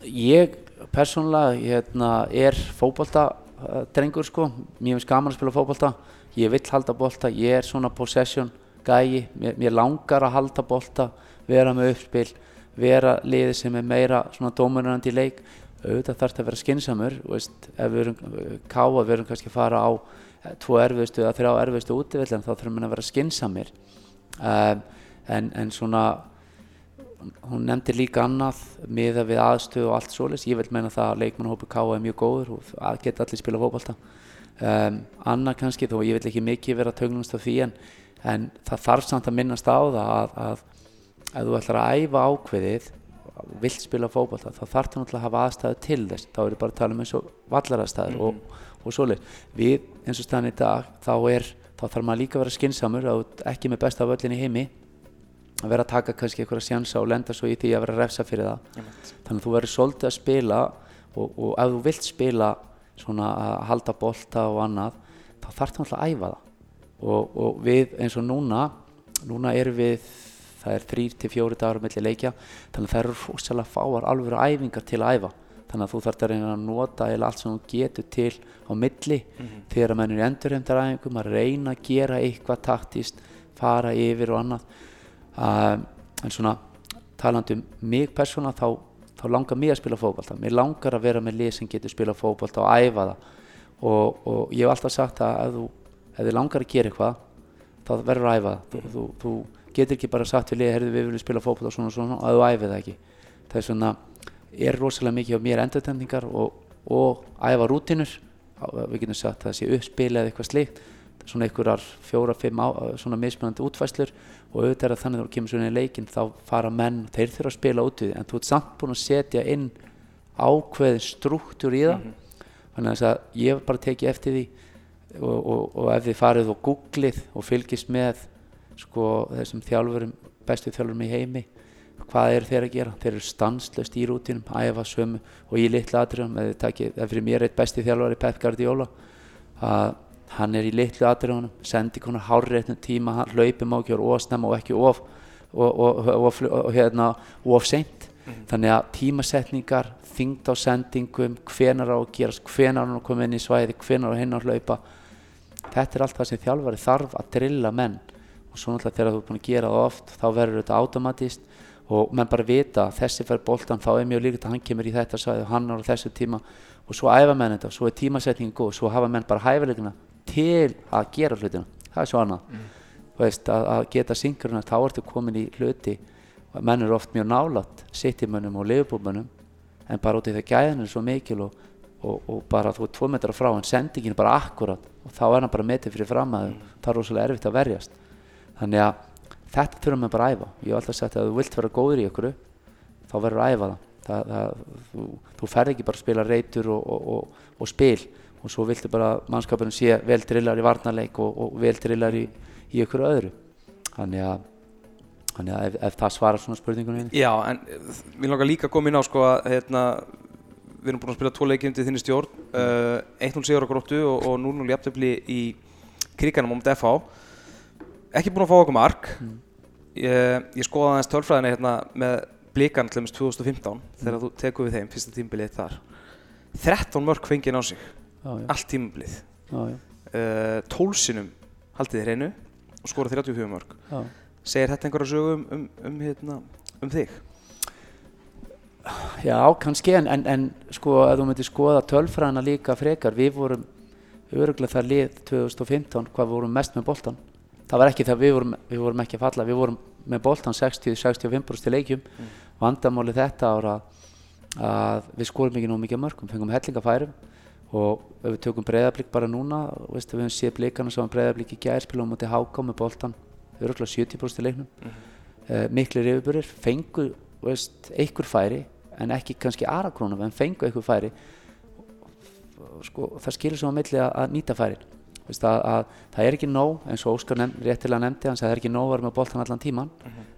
ég persónulega hérna, er fókbaltadrengur sko, mér finnst gaman að spila fókbalta ég vill halda bolta, ég er svona possession gæi, mér, mér langar að halda bolta, vera með uppspil vera liði sem er meira svona dómurandi í leik auðvitað þarf þetta að vera skinsamur veist, ef við erum káa, við erum kannski að fara á eh, tvo erfiðstu eða þrjá erfiðstu útvillin þá þurfum við að vera skinsamir um, en, en svona hún nefndi líka annað miða við aðstöðu og allt svolítið ég vil meina það að leikmannhópu K er mjög góður og geta allir spila fókbalta um, annað kannski þó ég vil ekki mikið vera tögnumst af því en, en það þarf samt að minnast á það að, að ef þú ætlar að æfa ákveðið vilt spila fókbalta þá þarf það náttúrulega að hafa aðstæðu til þess. Þá er bara að tala um eins og vallaraðstæður mm -hmm. og, og svolítið við eins og staðan í dag þá, er, þá þarf maður líka að vera skinsamur ekki með besta völlin í heimi að vera að taka kannski einhverja sjansa og lenda svo í því að vera að refsa fyrir það. Þannig að þú verður svolítið að spila og, og ef þú vilt spila svona að halda bolta og annað þá þarf það alltaf að æfa það. Og, og við eins og núna núna erum við það er þrýr til fjóri dagar mellir leikja. Þannig að það eru rosalega fáar alveg æfingar til að æfa. Þannig að þú þarf að reyna að nota eða allt sem þú getur til á milli. Mm -hmm. þegar að mennur endurheimdaræfingum að reyna að gera eitthvað taktist fara yfir og annað. Uh, en svona talandi um mig persónulega þá, þá langar mér að spila fókbalta mér langar að vera með lið sem getur spila fókbalta og æfa það. Og, og ég hef alltaf sagt að ef þú ef þið langar að gera eitthvað þá verður að æfa það. Þú, þú, þú getur ekki bara sagt við lið herðu við viljum spila fókbalta og svona og svona og þú æfi það ekki. Það er svona er rosalega mikið á mér endurtendingar og, og æfa rútinur við getum sagt að það sé uppspil eða eitthvað slikt svona einhverjar fjóra, fimm á, svona mismunandi útfæslur og auðvitað er að þannig að þú kemur svona í leikin þá fara menn, þeir þurfa að spila út í því en þú ert samt búin að setja inn ákveðin struktúr í það. Mm -hmm. þannig að ég bara tekið eftir því og, og, og ef þið farið og googlið og fylgist með sko þessum þjálfurum, bestu þjálfurum í heimi. Hvað eru þeir að gera? Þeir eru stanslöst í rútinum, æfa sömu og í litlu atriðum. Það er fyrir mér eitt besti þjálfari Pep Guardiola að hann er í litlu atriðunum sendi konar hárreitnum tíma hann hlaupum á ekki og snemma og ekki of og, og, og, og hérna of seint. Þannig að tímasetningar þyngd á sendingum hvenar á að gerast, hvenar á að koma inn í svæði hvenar á hinn að hlaupa. Þetta er allt það sem þjálfari þarf að drilla menn og svo náttúrulega þegar þú er búin að gera það oft þá verður þetta automatist. Og menn bara vita að þessi fær boltan þá er mjög líkt að hann kemur í þetta svæði og hann á þessu tíma. Og svo æfa menn þetta og svo er tímasetningin góð og svo hafa menn bara hæfileikina til að gera hlutina. Það er svo annað. Mm. veist, að, að geta syngruna þá ertu komin í hluti. Menn eru oft mjög nálat sittimönnum og lifubúmönnum en bara út í það gæðin er svo mikil og, og, og bara þú er tvo metra frá en sendingin er bara akkurat og þá er hann bara metið fyrir fram að mm. það er rosalega erfitt að verjast þannig að þetta þurfum við bara að æfa. Ég hef alltaf sagt að þú vilt vera góður í ykkur þá verður að æfa það, það, það þú, þú ferð ekki bara að spila reytur og, og, og spil og svo viltu bara mannskapurinn sé vel drillar í varnarleik og, og vel drillar í, í ykkur öðru. Þannig að, þannig að ef, ef það svarar svona spurningunum Já, en við langar líka að koma inn á sko að hérna, við erum búin að spila tvo leikið undir þinni stjórn. Mm. uh, 1-0 sigur á gróttu og, og 0-0 jafntöfli í kriganum á MDFA ekki búin að fá okkur mark mm. ég, ég skoða aðeins tölfræðina hérna með blikan til dæmis 2015 mm. þegar þú tekur við þeim fyrsta tímbilið þar 13 mörg fengið á sig Já, já. allt tímbilið Já, uh, tólsinum haldið þið hreinu og skora 34 mörg segir þetta einhverja sögu um, um, um, hérna, um þig? Já, kannski en, en, en sko að þú myndir skoða tölfræðina líka frekar við vorum öruglega það lið 2015 hvað vorum mest með boltan það var ekki það við vorum, við vorum ekki að falla. Við vorum með boltan 60-65% í leikjum. Mm. vandamáli þetta ára að við skorum ekki nóg mikið mörgum fengum hellingafærum og við tökum breyðablík bara núna veist, við hefum séð blíkana sem breyðablík í gæðir spila á móti háká með boltan öruglega 70% í leiknum. Mm. uh, miklir yfirburir fengu veist, einhver færi en ekki kannski aðrakrónum en fengu einhver færi. Sko, það skilur svo á milli að, nýta færin að, að, það er ekki nóg eins og Óskar réttilega nefndi hans að það er ekki nóg að vera með boltan allan tíman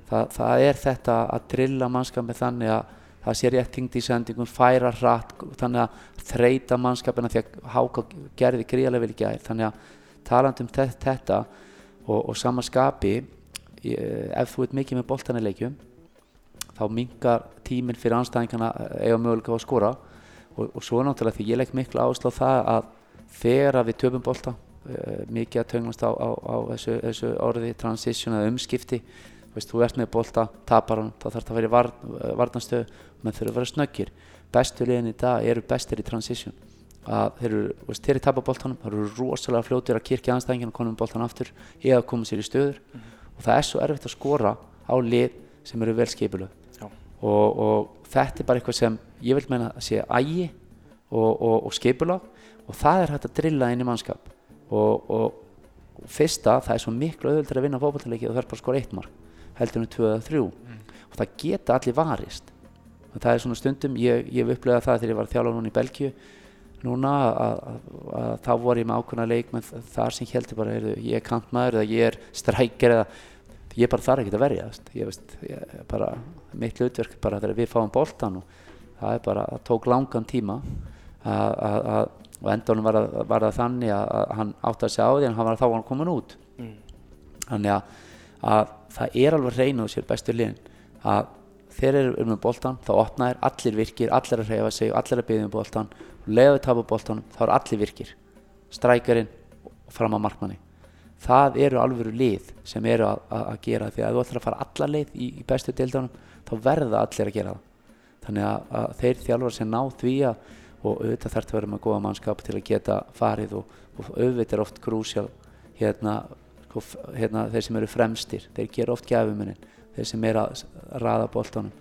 Þa, það er þetta að drilla mannskapin þannig að það sé rétt hingd í sendingun færa hratt þannig að þreita mannskapina því að háka gerði gríðarlega vel í gæð þannig að taland um þetta og, og sama skapi ef þú ert mikið með boltan í leikjum þá mingar tíminn fyrir anstæðingarna eiga mögulega á að skora. Og, og svo náttúrulega því ég legg miklu áherslu á það að þegar við töfum bolta uh, mikið að tönglast á, á, á þessu, þessu orði transition eða umskipti. Veist, þú ert með bolta, tapar hann þá þarf það að vera í var, varnanstöðu menn þurfa að vera snöggir. Bestu liðin í dag eru bestir í transition. Að þeir eru, veist, þeir eru tapar boltanum þeir eru rosalega fljótir að kirkja anstæðingin og koma um boltan aftur eða koma sér í stöður. Mm -hmm. og það er svo erfitt að skora á lið sem eru vel skipilu og, og þetta er bara eitthvað sem ég vil meina að sé ægi og, og, og skipulag. Og það er hægt að drilla inn í mannskap og, og fyrsta, það er svo miklu auðvöldur að vinna fókbaltaleiki og það er bara að skora eitt mark heldur um 2-3 mm. og það geta allir varist. Og það er svona stundum, ég, ég hef upplegað það þegar ég var þjálf núna í Belgíu núna að þá voru ég með ákveðna leik með þar sem heldur bara heyrðu, ég er kantmaður eða ég er strækjar eða ég bara þarf ekki að verja ég veist, ég, bara, mitt hlutverk bara þegar við fáum boltan og það er bara, það tók langan tíma að og endanum var, var það þannig að hann átti að segja á því en hann var þá hann komin út. Mm. þannig að, að það er alveg reynuð sér bestu liðin að þeir eru um með boltan þá opnaðir, allir virkir, allir að reyfa sig allir að byggja um boltan og leiðið tapa boltanum, þá eru allir virkir. Strækjarinn og fram að markmanni. Það eru alveg lið sem eru að, að, að gera því að þú ætlar að fara alla leið í, í bestu deildanum þá verða allir að gera það. Þannig að, að þeir þjálfur sem ná því að og auðvitað þarf það að vera með góða mannskap til að geta farið og, og auðvitað er oft grúsjál hérna, sko, hérna þeir sem eru fremstir þeir gera oft gæfumuninn þeir sem er að raða bóltanum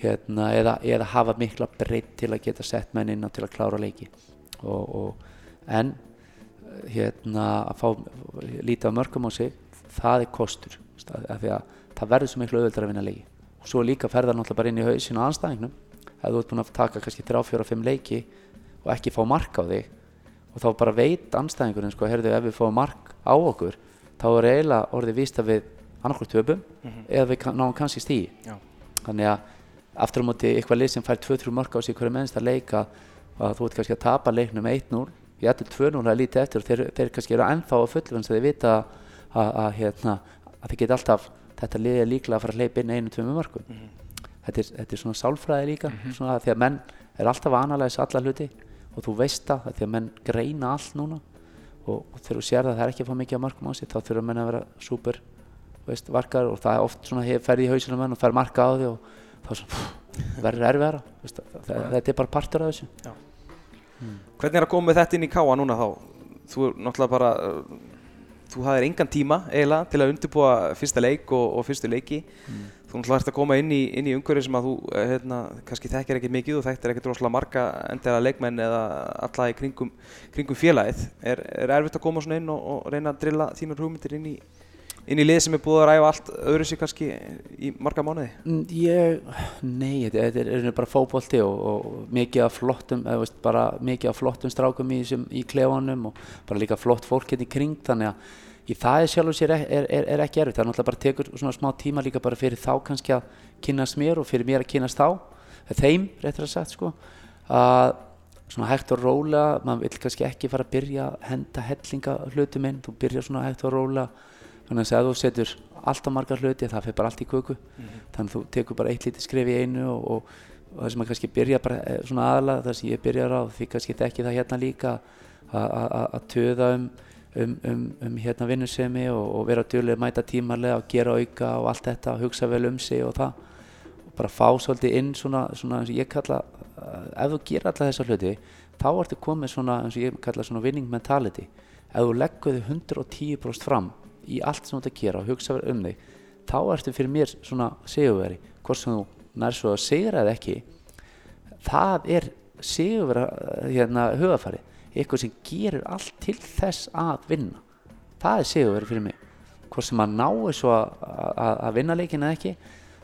hérna, eða, eða hafa mikla breytt til að geta sett menn inn á til að klára leiki. Og, og, en hérna að fá lítið af mörgum á sig það er kostur af því að það verður svo miklu auðvitað að vinna leiki. Og svo líka ferðar náttúrulega bara inn í hausinu á anstæðingnum að þú ert búin að taka kannski 3-4-5 leiki og ekki fá mark á þig og þá bara veit anstæðingurinn sko, heyrðu ef við fáum mark á okkur þá er eiginlega orðið víst að við annarkur töpum mm -hmm. eða við náum kannski stígi þannig að aftur á móti eitthvað lið sem fær 2-3 mörg á sig hverju mennst að leika að þú ert kannski að tapa leiknum 1-0 ég ætlum 2-0 að lítið eftir og þeir, þeir kannski eru ennþá fullu þannig að þeir vita að, að, að, hérna, að þeir geta alltaf þetta lið er líklega að fara að hleypa inn einu-tvömu mörgum þetta, er, þetta er svona sálfræði líka svona því að menn er alltaf að analæsa alla hluti og þú veist það því að menn greina allt núna. Og, þegar þú sér það að það er ekki að fá mikið að markum á sig þá þurfa menn að vera súper veist, varkar og það er oft svona ferði í hausinu menn og fer marka á því og þá er svona verður erfiðara þetta er bara partur af þessu. Hvernig er að koma þetta inn í káa núna þá? Þú er náttúrulega bara, þú hafðir engan tíma eiginlega til að undirbúa fyrsta leik og, og fyrstu leiki. Þú náttúrulega ert að koma inn í, inn í umhverju sem að þú eh, hérna, kannski þekkir ekkert mikið og þekkir ekkert rosalega marga endilega leikmenn eða alla í kringum, kringum félagið. Er, er erfitt að koma svona inn og, og reyna að drilla þínar hugmyndir inn í, inn í lið sem er búið að ræfa allt öðru sig kannski í marga mánuði? Mm, Ég, nei, þetta er, bara fótbolti og, og mikið af flottum, eða veist, bara mikið af flottum strákum í, í klefanum og bara líka flott fólk hérna í kring, þannig að í það er sjálfur sér er, er, er ekki erfitt, það er náttúrulega bara tekur svona smá tíma líka bara fyrir þá kannski að kynnast mér og fyrir mér að kynnast þá, þeim, réttur að sagt, sko, að svona hægt og róla, maður vill kannski ekki fara að byrja að henda hellinga hlutum inn, þú byrjar svona hægt og róla þannig að þú setur alltaf margar hluti það fyrir bara allt í köku. Þannig að þú tekur bara eitt lítið skref í einu og, og, og það sem að kannski byrja bara eh, svona aðalega það sem ég byrjar á því kannski þekki það hérna líka að töða um, um, um, um hérna vinnusemi og, og vera djúlega mæta tímarlega og gera auka og allt þetta og hugsa vel um sig og það. Og bara fá svolítið inn svona, svona eins og ég kalla uh, ef þú gerir alla þessa hluti þá ertu komið svona eins og ég kalla svona winning mentality. Ef þú leggur þig 110% fram í allt sem þú ert að gera og hugsa vel um þig þá ertu fyrir mér svona sigurveri hvort sem þú nær svo að sigra eða ekki það er sigurvera hérna hugafari eitthvað sem gerir allt til þess að vinna. Það er sigurveri fyrir mig. Hvort sem að náu svo að, að, að vinna leikin eða ekki.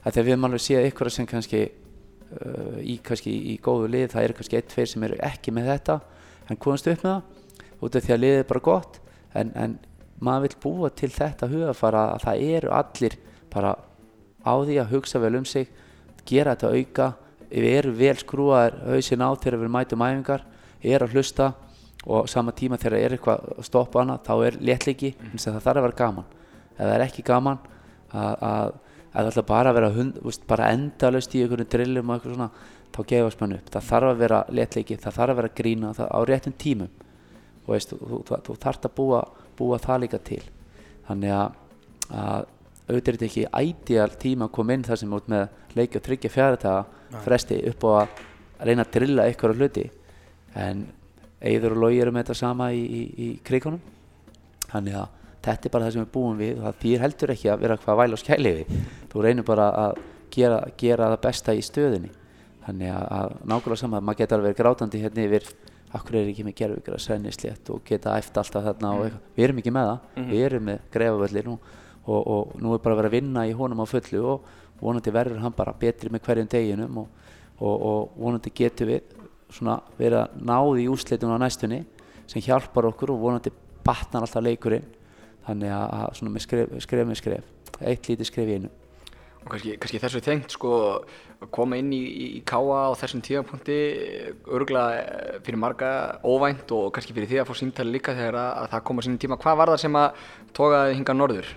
Að að við erum alveg séð ykkur sem kannski uh, í, kannski í góðu lið það eru kannski eitt, tveir sem eru ekki með þetta. En komast upp með það út af því að liðið er bara gott. En, en maður vil búa til þetta hugafara að það eru allir bara á því að hugsa vel um sig gera þetta auka. Við erum vel skrúaðir hausin á þegar við mætum æfingar er að hlusta og sama tíma þegar er eitthvað að stoppa hana þá er léttleiki mm. það þarf að vera gaman. Ef það er ekki gaman að, að, að það ætla bara að vera hund, veist, bara endalaust í einhverjum drillum og eitthvað svona þá gefast mann upp, það þarf að vera léttleiki það þarf að vera grína það, á réttum tímum. Og veist, þú, þú, þú þarf að búa, búa það líka til. Þannig að, að auðvitað er þetta ekki ædíal tíma að koma inn þar sem út með leiki og tryggja fjárataga fresti upp á að reyna að drilla eitthvað hluti. En Eður og Lógi eru með þetta sama í, í, í krigunum þannig að þetta er bara það sem við búum við og það þýr heldur ekki að vera hvað væl og skæli við þú reynir bara að gera, gera það besta í stöðinni þannig að, að nákvæmlega sama maður getur alveg grátandi hérna yfir akkur er ekki með gerðvíkra sænnislétt og geta eftir alltaf þarna eitthvað. Við erum ekki með það, við erum með grefavöllir nú og, og nú er bara að vera að vinna í honum á fullu og vonandi verður hann bara betri með hverjum deginum og, og, og vonandi getur við verið að náði í úrslitum á næstunni sem hjálpar okkur og vonandi batnar alltaf leikurinn þannig að, með skref, skref með skref eitt lítið skref í einu Og kannski, kannski þessu tengt sko að koma inn í, í, káa á þessum tíðapunkti örgulega fyrir marga óvænt og kannski fyrir því að fá símtali líka þegar að, að það koma sínum tíma. Hvað var það sem að tókaði hinga norður?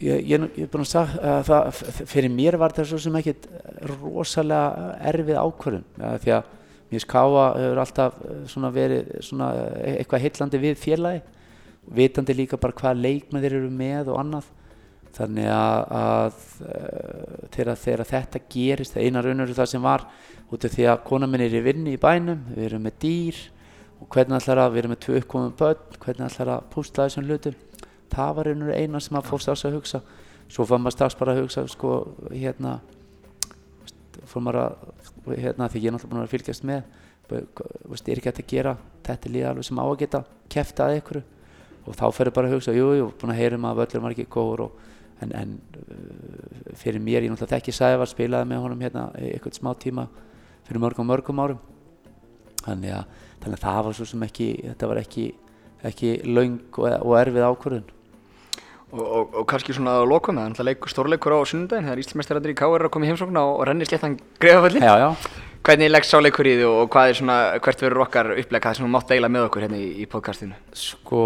Ég, er búinn að sagja að það, f- fyrir mér var það svo sem ekkit rosalega erfið ákvörðun. Ja, því að mér skáfa hefur alltaf eh, svona verið svona eh, eitthvað heillandi við félagi vitandi líka bara hvað leikmenn þeir eru með og annað. Þannig að, að eh, þegar, þegar þetta gerist það eina raunur það sem var út af því að kona minn er í vinnu í bænum við erum með dýr og hvernig ætlar að við erum með tvö uppkomum börn hvernig ætlar að púsla þessum hlutum það var einhver eina sem að fórst strax að hugsa. Svo fann maður strax bara að hugsa sko hérna fór maður að hérna því ég er náttúrulega búin að fylgjast með veist, er ekki hægt að gera þetta líða alveg sem á að geta kæfta að ykkur og þá ferur bara að hugsa jú, jú, búin að heyrum að völlur var ekki góður og, en, en uh, fyrir mér, ég náttúrulega þekki Sævar spilaði með honum hérna í eitthvað smá tíma fyrir mörgum mörgum árum. Þannig að, þannig að það var svo sem ekki þetta var ekki, ekki löng og, og erfið ákvörðun Og, og, og kannski svona að lokum, það er náttúrulega leikur, stórleikur á sunnudaginn, það er Íslandsmeistararnir í K.R. að koma í heimsókn og, og renni sléttan greifafalli. Já, já. Hvernig leggst sá leikur í því og hvað er svona, hvert verður okkar upplega, hvað er svona mátt deila með okkur hérna í, í podcastinu? Sko,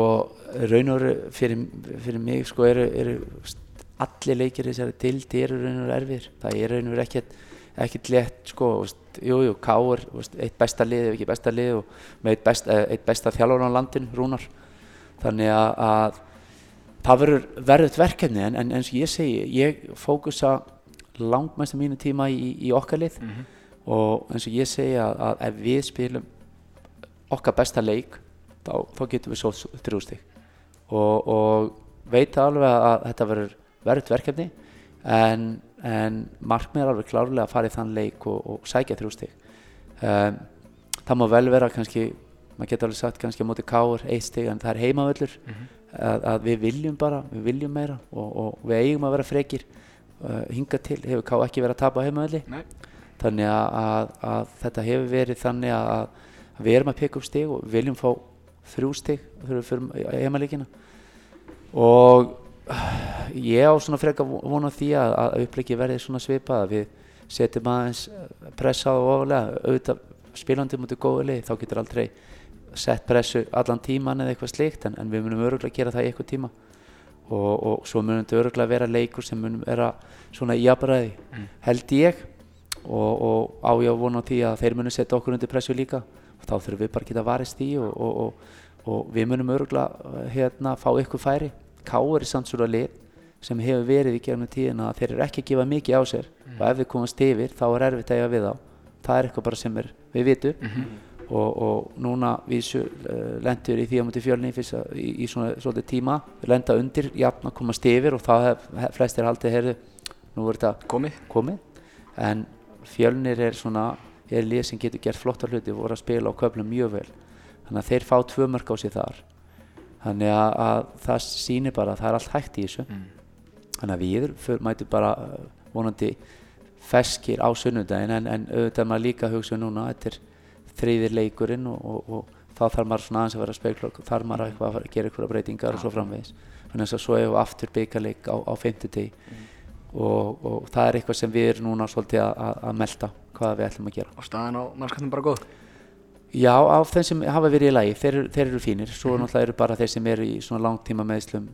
raun og veru fyrir, fyrir mig, sko, eru, eru allir leikir þessari dildi eru raun og veru erfir. Það er raun og veru ekkert, ekkert létt, sko, veist, jú, Káur, eitt besta lið, ef ekki besta lið og með eitt besta, eitt besta þjálfur á landin, Rúnar. Þannig að, að það verður verðut verkefni en, en eins og ég segi, ég fókusa langmest af mínu tíma í, í okkar lið. Og eins og ég segi að, að ef við spilum okkar besta leik þá, þá getum við svo þrjústig og, og veit alveg að þetta verður verðut verkefni en, en markmið er alveg klárlega að fara í þann leik og, og sækja þrjústig um, það má vel vera kannski maður getur alveg sagt kannski á móti káur eitt stig en það er heimavöllur að, að við viljum bara, við viljum meira og, og við eigum að vera frekir uh, hinga til, hefur ká ekki verið að tapa Nei. þannig að, að, að þetta hefur verið þannig að, að við erum að peka upp stig og viljum fá þrjú stig fyrir heimalíkina og uh, ég á svona freka vona því að, að uppleggi verði svona svipað að við setjum aðeins pressa á ofalega. Auðvitað spilandi mútið góðu lið þá getur aldrei sett pressu allan tíman eða eitthvað slíkt en, en við munum öruglega gera það í eitthvað tíma. Og, og svo munum þetta öruglega vera leikur sem munum vera svona í jafnræði held ég. Og, og á ég að vona því að þeir munum setja okkur undir pressu líka. Og þá þurfum við bara að geta varist í og, og, og, og við munum öruglega hérna fá ykkur færi. Káur samt svona lið sem hefur verið í gegnum tíðina að þeir eru ekki að gefa mikið á sér. Og ef við komast yfir þá er erfitt að eiga við þá. Það er eitthvað bara sem er, við vitum og, og núna vísu uh, lendur í því að múti fjölni í, í svona svolítið tíma. Lenda undir, jafn að komast yfir og þá hef, flestir haldið, heyrðu nú er þetta Komið? komið. En fjölnir er svona er lið sem getur gert flottar hluti og voru að spila á köflum mjög vel. Þannig að þeir fá tvö mörg á sig þar. Þannig að, að það sýnir bara að það er allt hægt í þessu. Þannig að við för, mætum bara uh, vonandi feskir á sunnudaginn en, en auðvitað maður líka hugsa núna þetta er þriðir leikurinn og, og, og þá þarf maður svona aðeins að vera og þarf maður eitthvað að gera eitthvað breytingar og svo framvegis. Þannig að svo hefur aftur byggarleik á, á fimmtudegi og, og það er eitthvað sem við erum núna svolítið að, að, að melta hvað við ætlum að gera. Og staðan á mannskapnum bara góð? Já, á þeim sem hafa verið í lagi, þeir, þeir eru fínir. Svo náttúrulega eru bara þeir sem eru í svona langtíma meðslum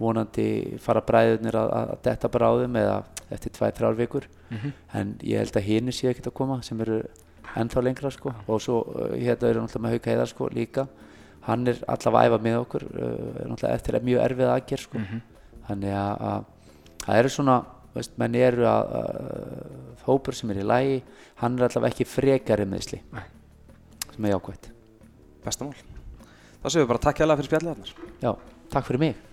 vonandi fara bræðurnir að, að detta bara á þeim eða eftir tvær, þrjár vikur. En ég held að hinir séu ekkert að koma sem eru ennþá lengra sko. Og svo uh, hérna eru náttúrulega með Hauka Heiðar sko líka. Hann er allavega að æfa með okkur uh, er náttúrulega eftir að mjög erfið aðgerð sko. Þannig að, að það eru svona veist, menn eru að, að hópur sem er í lagi. Hann er allavega ekki frekari meðsli Nei. sem er jákvæmt Bestamál. Þá séum við bara takk hjá fyrir spjallið. Já, takk fyrir mig